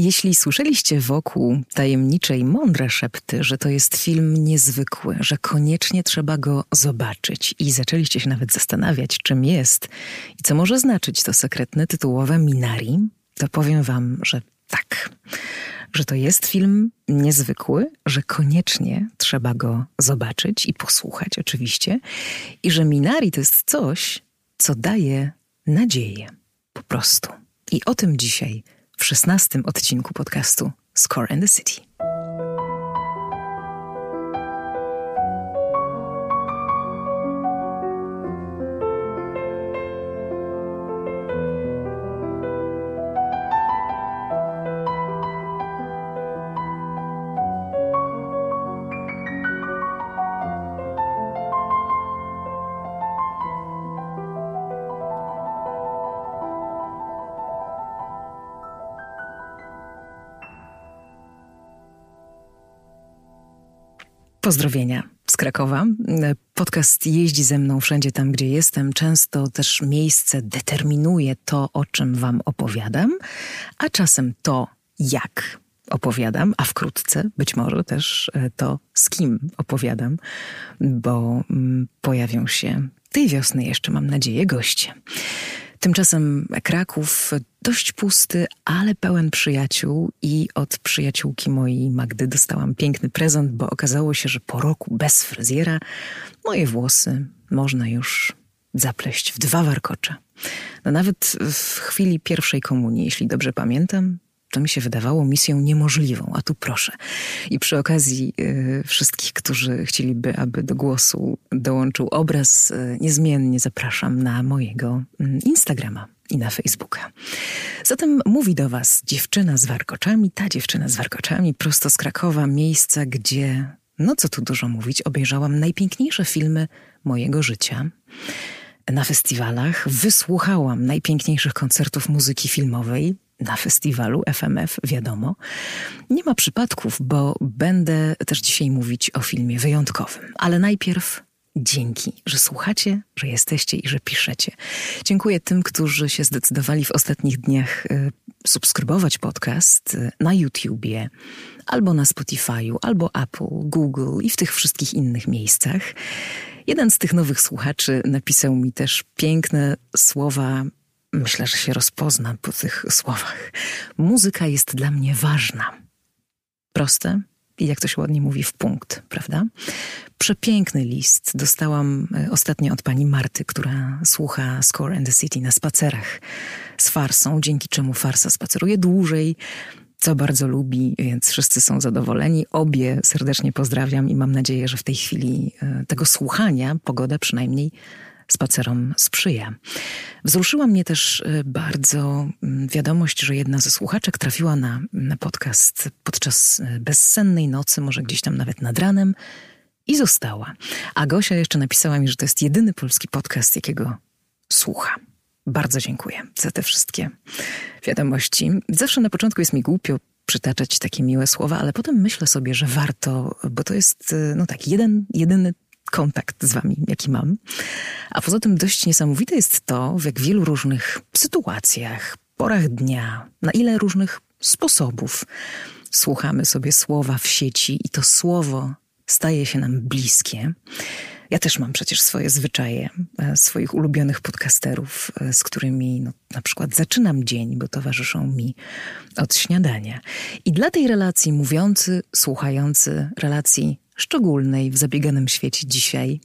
Jeśli słyszeliście wokół tajemnicze i mądre szepty, że to jest film niezwykły, że koniecznie trzeba go zobaczyć i zaczęliście się nawet zastanawiać, czym jest i co może znaczyć to sekretne tytułowe Minari, to powiem wam, że tak, że to jest film niezwykły, że koniecznie trzeba go zobaczyć i posłuchać oczywiście i że Minari to jest coś, co daje nadzieję. Po prostu. I o tym dzisiaj w szesnastym odcinku podcastu Score and the City. Pozdrowienia z Krakowa. Podcast jeździ ze mną wszędzie tam, gdzie jestem. Często też miejsce determinuje to, o czym Wam opowiadam, a czasem to, jak opowiadam, a wkrótce być może też e, to, z kim opowiadam, bo mm, pojawią się tej wiosny jeszcze, mam nadzieję, goście. Tymczasem Kraków dość pusty, ale pełen przyjaciół i od przyjaciółki mojej Magdy dostałam piękny prezent, bo okazało się, że po roku bez fryzjera moje włosy można już zapleść w dwa warkocze. No nawet w chwili pierwszej komunii, jeśli dobrze pamiętam, to mi się wydawało misją niemożliwą, a tu proszę. I przy okazji y, wszystkich, którzy chcieliby, aby do głosu dołączył obraz, y, niezmiennie zapraszam na mojego y, Instagrama i na Facebooka. Zatem mówi do Was dziewczyna z warkoczami, ta dziewczyna z warkoczami, prosto z Krakowa, miejsca, gdzie, no co tu dużo mówić, obejrzałam najpiękniejsze filmy mojego życia. Na festiwalach wysłuchałam najpiękniejszych koncertów muzyki filmowej, na festiwalu FMF, wiadomo. Nie ma przypadków, bo będę też dzisiaj mówić o filmie wyjątkowym. Ale najpierw dzięki, że słuchacie, że jesteście i że piszecie. Dziękuję tym, którzy się zdecydowali w ostatnich dniach y, subskrybować podcast y, na YouTubie, albo na Spotify'u, albo Apple, Google i w tych wszystkich innych miejscach. Jeden z tych nowych słuchaczy napisał mi też piękne słowa Myślę, że się rozpozna po tych słowach. Muzyka jest dla mnie ważna. Proste i jak to się ładnie mówi, w punkt, prawda? Przepiękny list dostałam e, ostatnio od pani Marty, która słucha Score and the City na spacerach z farsą, dzięki czemu farsa spaceruje dłużej, co bardzo lubi, więc wszyscy są zadowoleni. Obie serdecznie pozdrawiam i mam nadzieję, że w tej chwili e, tego słuchania pogoda przynajmniej spacerom sprzyja. Wzruszyła mnie też y, bardzo mm, wiadomość, że jedna ze słuchaczek trafiła na, na podcast podczas y, bezsennej nocy, może gdzieś tam nawet nad ranem i została. A Gosia jeszcze napisała mi, że to jest jedyny polski podcast, jakiego słucha. Bardzo dziękuję za te wszystkie wiadomości. Zawsze na początku jest mi głupio przytaczać takie miłe słowa, ale potem myślę sobie, że warto, bo to jest, y, no tak, jeden, jedyny kontakt z wami, jaki mam. A poza tym dość niesamowite jest to, w jak wielu różnych sytuacjach, porach dnia, na ile różnych sposobów słuchamy sobie słowa w sieci i to słowo staje się nam bliskie. Ja też mam przecież swoje zwyczaje, e, swoich ulubionych podcasterów, e, z którymi no, na przykład zaczynam dzień, bo towarzyszą mi od śniadania. I dla tej relacji mówiący, słuchający, relacji szczególnej w zabieganym świecie dzisiaj.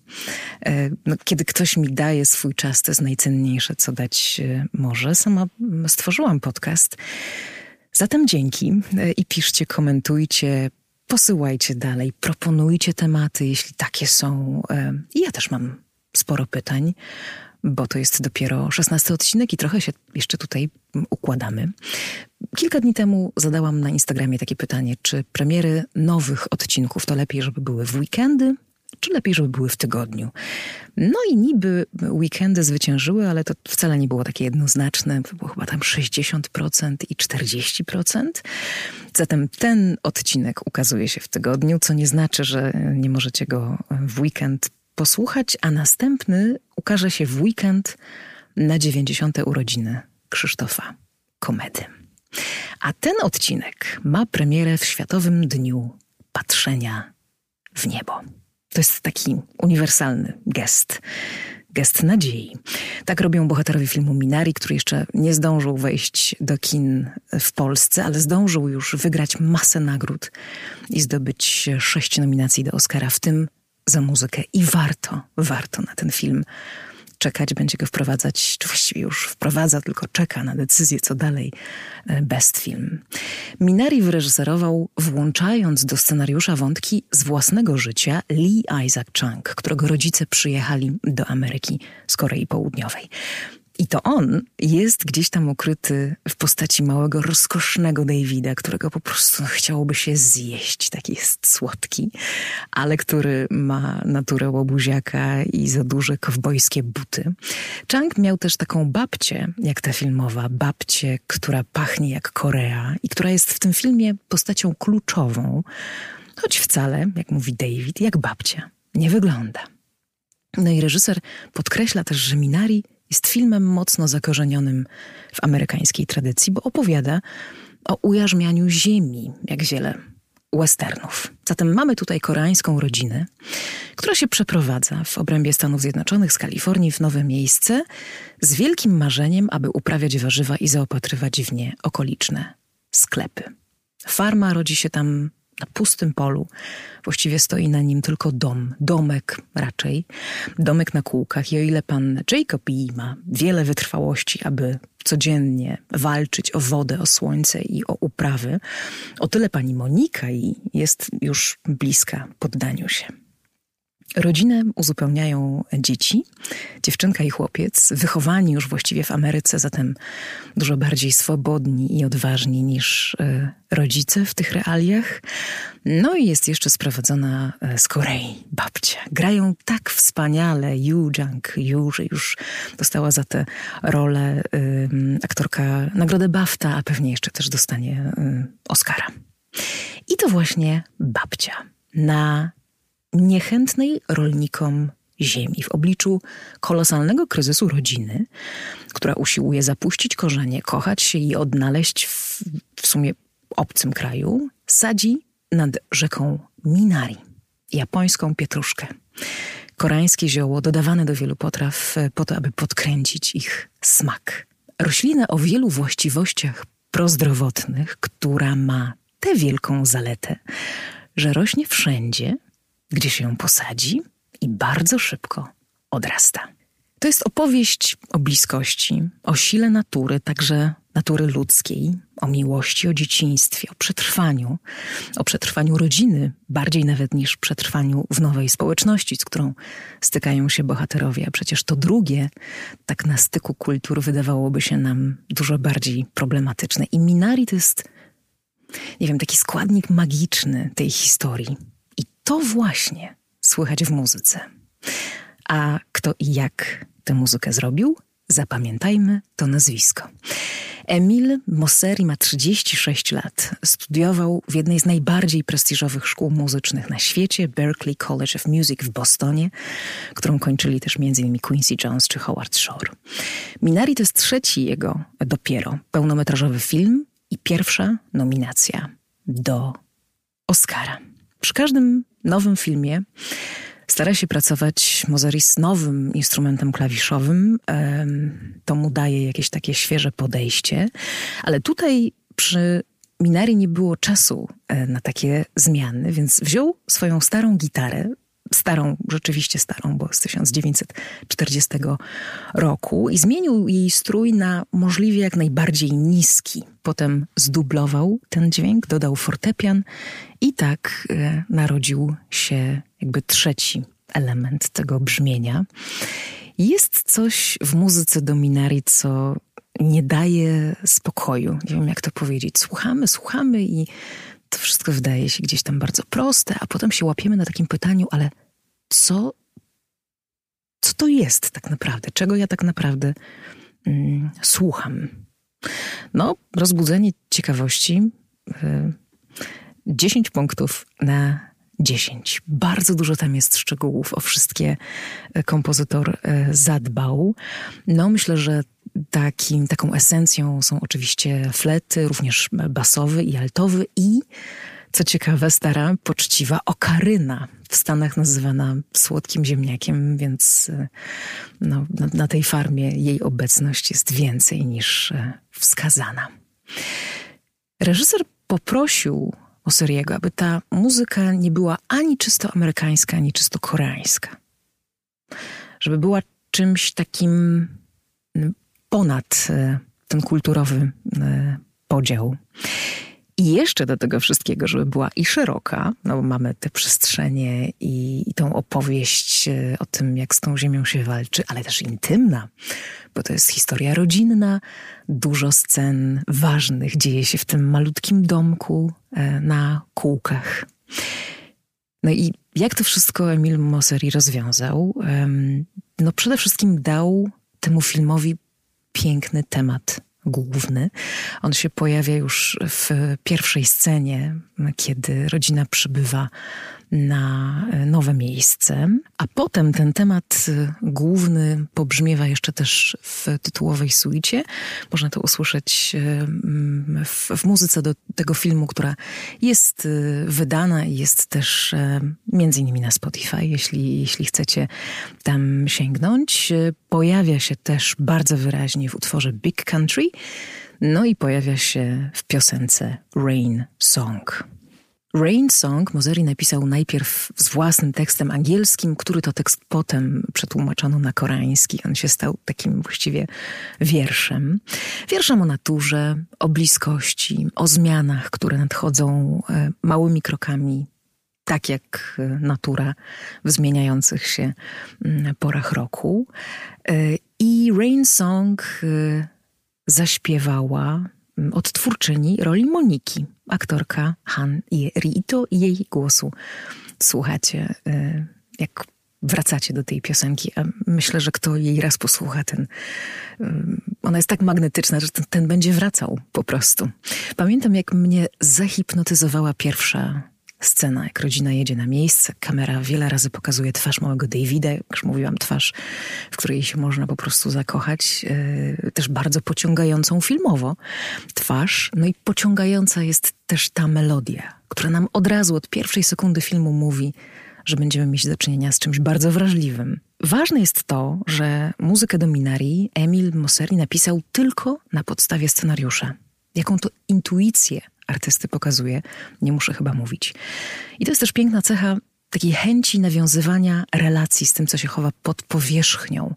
E, no, kiedy ktoś mi daje swój czas, to jest najcenniejsze, co dać e, może. Sama stworzyłam podcast. Zatem dzięki e, i piszcie, komentujcie, posyłajcie dalej, proponujcie tematy, jeśli takie są. Ja też mam sporo pytań bo to jest dopiero szesnasty odcinek i trochę się jeszcze tutaj układamy. Kilka dni temu zadałam na Instagramie takie pytanie, czy premiery nowych odcinków to lepiej, żeby były w weekendy, czy lepiej, żeby były w tygodniu. No i niby weekendy zwyciężyły, ale to wcale nie było takie jednoznaczne. Było chyba tam 60% i 40%. Zatem ten odcinek ukazuje się w tygodniu, co nie znaczy, że nie możecie go w weekend posłuchać, a następny ukaże się w weekend na 90. urodziny Krzysztofa Komedy. A ten odcinek ma premierę w Światowym Dniu Patrzenia w Niebo. To jest taki uniwersalny gest gest nadziei. Tak robią bohaterowie filmu Minari, który jeszcze nie zdążył wejść do kin w Polsce, ale zdążył już wygrać masę nagród i zdobyć sześć nominacji do Oscara, w tym za muzykę. I warto, warto na ten film czekać, będzie go wprowadzać, czy właściwie już wprowadza, tylko czeka na decyzję, co dalej. E, best film. Minari wyreżyserował, włączając do scenariusza wątki z własnego życia Lee Isaac Chung, którego rodzice przyjechali do Ameryki z Korei Południowej. I to on jest gdzieś tam ukryty w postaci małego, rozkosznego Davida, którego po prostu chciałoby się zjeść. Taki jest słodki, ale który ma naturę łobuziaka i za duże kowbojskie buty. Chang miał też taką babcię, jak ta filmowa, babcię, która pachnie jak Korea i która jest w tym filmie postacią kluczową, choć wcale, jak mówi David, jak babcia nie wygląda. No i reżyser podkreśla też, że Minari jest filmem mocno zakorzenionym w amerykańskiej tradycji, bo opowiada o ujarzmianiu ziemi, jak wiele westernów. Zatem mamy tutaj koreańską rodzinę, która się przeprowadza w obrębie Stanów Zjednoczonych z Kalifornii w nowe miejsce z wielkim marzeniem, aby uprawiać warzywa i zaopatrywać w nie okoliczne sklepy. Farma rodzi się tam na pustym polu. Właściwie stoi na nim tylko dom, domek raczej, domek na kółkach. I o ile pan Jacob ma wiele wytrwałości, aby codziennie walczyć o wodę, o słońce i o uprawy, o tyle pani Monika i jest już bliska poddaniu się. Rodzinę uzupełniają dzieci, dziewczynka i chłopiec, wychowani już właściwie w Ameryce, zatem dużo bardziej swobodni i odważni niż y, rodzice w tych realiach. No i jest jeszcze sprowadzona e, z Korei babcia. Grają tak wspaniale Yu Jang Yu, że już dostała za tę rolę y, aktorka nagrodę BAFTA, a pewnie jeszcze też dostanie y, Oscara. I to właśnie babcia na niechętnej rolnikom ziemi w obliczu kolosalnego kryzysu rodziny, która usiłuje zapuścić korzenie, kochać się i odnaleźć w, w sumie obcym kraju, sadzi nad rzeką Minari japońską pietruszkę. Koreańskie zioło dodawane do wielu potraw po to, aby podkręcić ich smak. Roślina o wielu właściwościach prozdrowotnych, która ma tę wielką zaletę, że rośnie wszędzie, gdzie się ją posadzi i bardzo szybko odrasta. To jest opowieść o bliskości, o sile natury, także natury ludzkiej, o miłości, o dzieciństwie, o przetrwaniu, o przetrwaniu rodziny, bardziej nawet niż przetrwaniu w nowej społeczności, z którą stykają się bohaterowie. A przecież to drugie, tak na styku kultur, wydawałoby się nam dużo bardziej problematyczne. I Minari to jest, nie wiem, taki składnik magiczny tej historii to właśnie słychać w muzyce. A kto i jak tę muzykę zrobił? Zapamiętajmy to nazwisko. Emil Mosseri ma 36 lat. Studiował w jednej z najbardziej prestiżowych szkół muzycznych na świecie, Berklee College of Music w Bostonie, którą kończyli też m.in. Quincy Jones czy Howard Shore. Minari to jest trzeci jego dopiero pełnometrażowy film i pierwsza nominacja do Oscara. Przy każdym nowym filmie stara się pracować Mozari z nowym instrumentem klawiszowym. To mu daje jakieś takie świeże podejście, ale tutaj przy Minari nie było czasu e, na takie zmiany, więc wziął swoją starą gitarę, starą, rzeczywiście starą, bo z 1940 roku i zmienił jej strój na możliwie jak najbardziej niski. Potem zdublował ten dźwięk, dodał fortepian i tak e, narodził się jakby trzeci element tego brzmienia. Jest coś w muzyce Dominari, co nie daje spokoju. Nie wiem, jak to powiedzieć. Słuchamy, słuchamy i to wszystko wydaje się gdzieś tam bardzo proste, a potem się łapiemy na takim pytaniu, ale co, co to jest tak naprawdę? Czego ja tak naprawdę mm, słucham? No, rozbudzenie ciekawości. Y, 10 punktów na 10. Bardzo dużo tam jest szczegółów, o wszystkie e, kompozytor e, zadbał. No myślę, że takim, taką esencją są oczywiście flety, również basowy i altowy i co ciekawe, stara, poczciwa okaryna, w Stanach nazywana słodkim ziemniakiem, więc e, no, na, na tej farmie jej obecność jest więcej niż wskazana. Reżyser poprosił Osiriego, aby ta muzyka nie była ani czysto amerykańska, ani czysto koreańska. Żeby była czymś takim mm, ponad e, ten kulturowy e, podział. I jeszcze do tego wszystkiego, żeby była i szeroka, no bo mamy te przestrzenie i, i tą opowieść e, o tym, jak z tą ziemią się walczy, ale też intymna, bo to jest historia rodzinna, dużo scen ważnych dzieje się w tym malutkim domku e, na kółkach. No i jak to wszystko Emil Mosseri rozwiązał? No przede wszystkim dał temu filmowi piękny temat główny. On się pojawia już w pierwszej scenie, kiedy rodzina przybywa na e, nowe miejsce, a potem ten temat e, główny pobrzmiewa jeszcze też w tytułowej suicie. Można to usłyszeć e, w, w muzyce do tego filmu, która jest wydana i jest też między innymi na Spotify, jeśli, jeśli chcecie tam sięgnąć. Pojawia się też bardzo wyraźnie w utworze Big Country, no i pojawia się w piosence Rain Song. Rain Song Mozeri napisał najpierw z własnym tekstem angielskim, który to tekst potem przetłumaczono na koreański. On się stał takim właściwie wierszem. Wierszem o naturze, o bliskości, o zmianach, które nadchodzą e, małymi krokami, tak jak e, natura w zmieniających się mm, porach roku. E, I Rain Song zaśpiewała odtwórczyni roli Moniki aktorka Han Rito i jej głosu słuchacie, y, jak wracacie do tej piosenki. A myślę, że kto jej raz posłucha, ten, y, ona jest tak magnetyczna, że ten, ten będzie wracał po prostu. Pamiętam, jak mnie zahipnotyzowała pierwsza scena, jak rodzina jedzie na miejsce, kamera wiele razy pokazuje twarz małego Davida, jak już mówiłam, twarz, w której się można po prostu zakochać, yy, też bardzo pociągającą filmowo twarz, no i pociągająca jest też ta melodia, która nam od razu, od pierwszej sekundy filmu mówi, że będziemy mieć do czynienia z czymś bardzo wrażliwym. Ważne jest to, że muzykę do Minari Emil Mosseri napisał tylko na podstawie scenariusza. Jaką to intuicję artysty pokazuje, nie muszę chyba mówić. I to jest też piękna cecha takiej chęci nawiązywania relacji z tym, co się chowa pod powierzchnią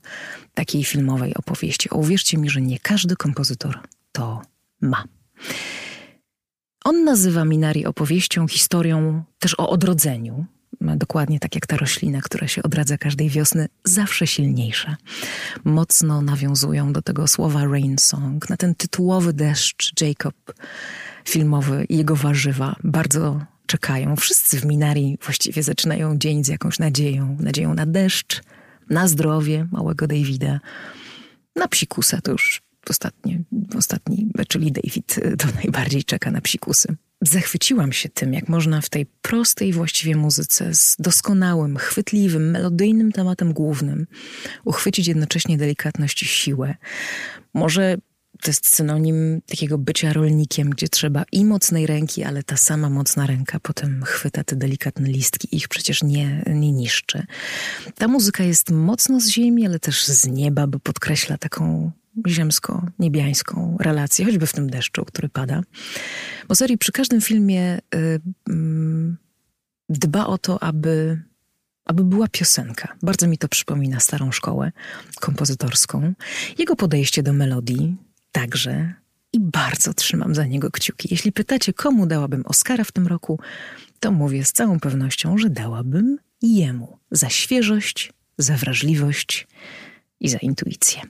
takiej filmowej opowieści. O, uwierzcie mi, że nie każdy kompozytor to ma. On nazywa Minari opowieścią, historią też o odrodzeniu, dokładnie tak jak ta roślina, która się odradza każdej wiosny, zawsze silniejsza. Mocno nawiązują do tego słowa rain song, na ten tytułowy deszcz Jacob filmowy i jego warzywa bardzo czekają. Wszyscy w Minari właściwie zaczynają dzień z jakąś nadzieją. Nadzieją na deszcz, na zdrowie małego Davida, na psikusa to już ostatni, ostatni, czyli David to najbardziej czeka na psikusy. Zachwyciłam się tym, jak można w tej prostej właściwie muzyce z doskonałym, chwytliwym, melodyjnym tematem głównym uchwycić jednocześnie delikatność i siłę. Może to jest synonim takiego bycia rolnikiem, gdzie trzeba i mocnej ręki, ale ta sama mocna ręka potem chwyta te delikatne listki ich przecież nie, nie niszczy. Ta muzyka jest mocno z ziemi, ale też z nieba, bo podkreśla taką ziemsko-niebiańską relację, choćby w tym deszczu, który pada. Bo serii przy każdym filmie y, y, dba o to, aby aby była piosenka. Bardzo mi to przypomina starą szkołę kompozytorską. Jego podejście do melodii, także i bardzo trzymam za niego kciuki. Jeśli pytacie, komu dałabym Oscara w tym roku, to mówię z całą pewnością, że dałabym jemu za świeżość, za wrażliwość i za intuicję.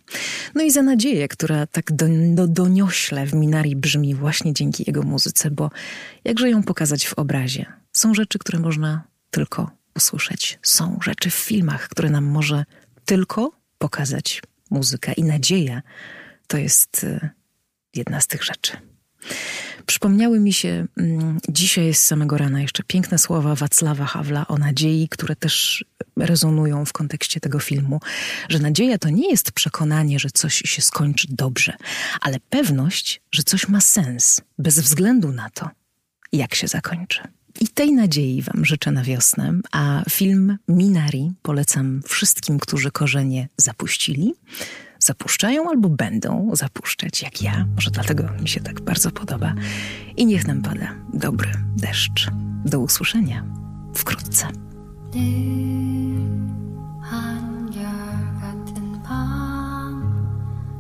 No i za nadzieję, która tak do, do, doniośle w Minari brzmi właśnie dzięki jego muzyce, bo jakże ją pokazać w obrazie? Są rzeczy, które można tylko usłyszeć. Są rzeczy w filmach, które nam może tylko pokazać muzyka i nadzieja to jest y, jedna z tych rzeczy. Przypomniały mi się mm, dzisiaj z samego rana jeszcze piękne słowa Wacława Hawla o nadziei, które też rezonują w kontekście tego filmu, że nadzieja to nie jest przekonanie, że coś się skończy dobrze, ale pewność, że coś ma sens, bez względu na to, jak się zakończy. I tej nadziei Wam życzę na wiosnę, a film Minari polecam wszystkim, którzy korzenie zapuścili, zapuszczają albo będą zapuszczać, jak ja. Może dlatego mi się tak bardzo podoba. I niech nam pada dobry deszcz. Do usłyszenia wkrótce.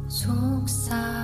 속삭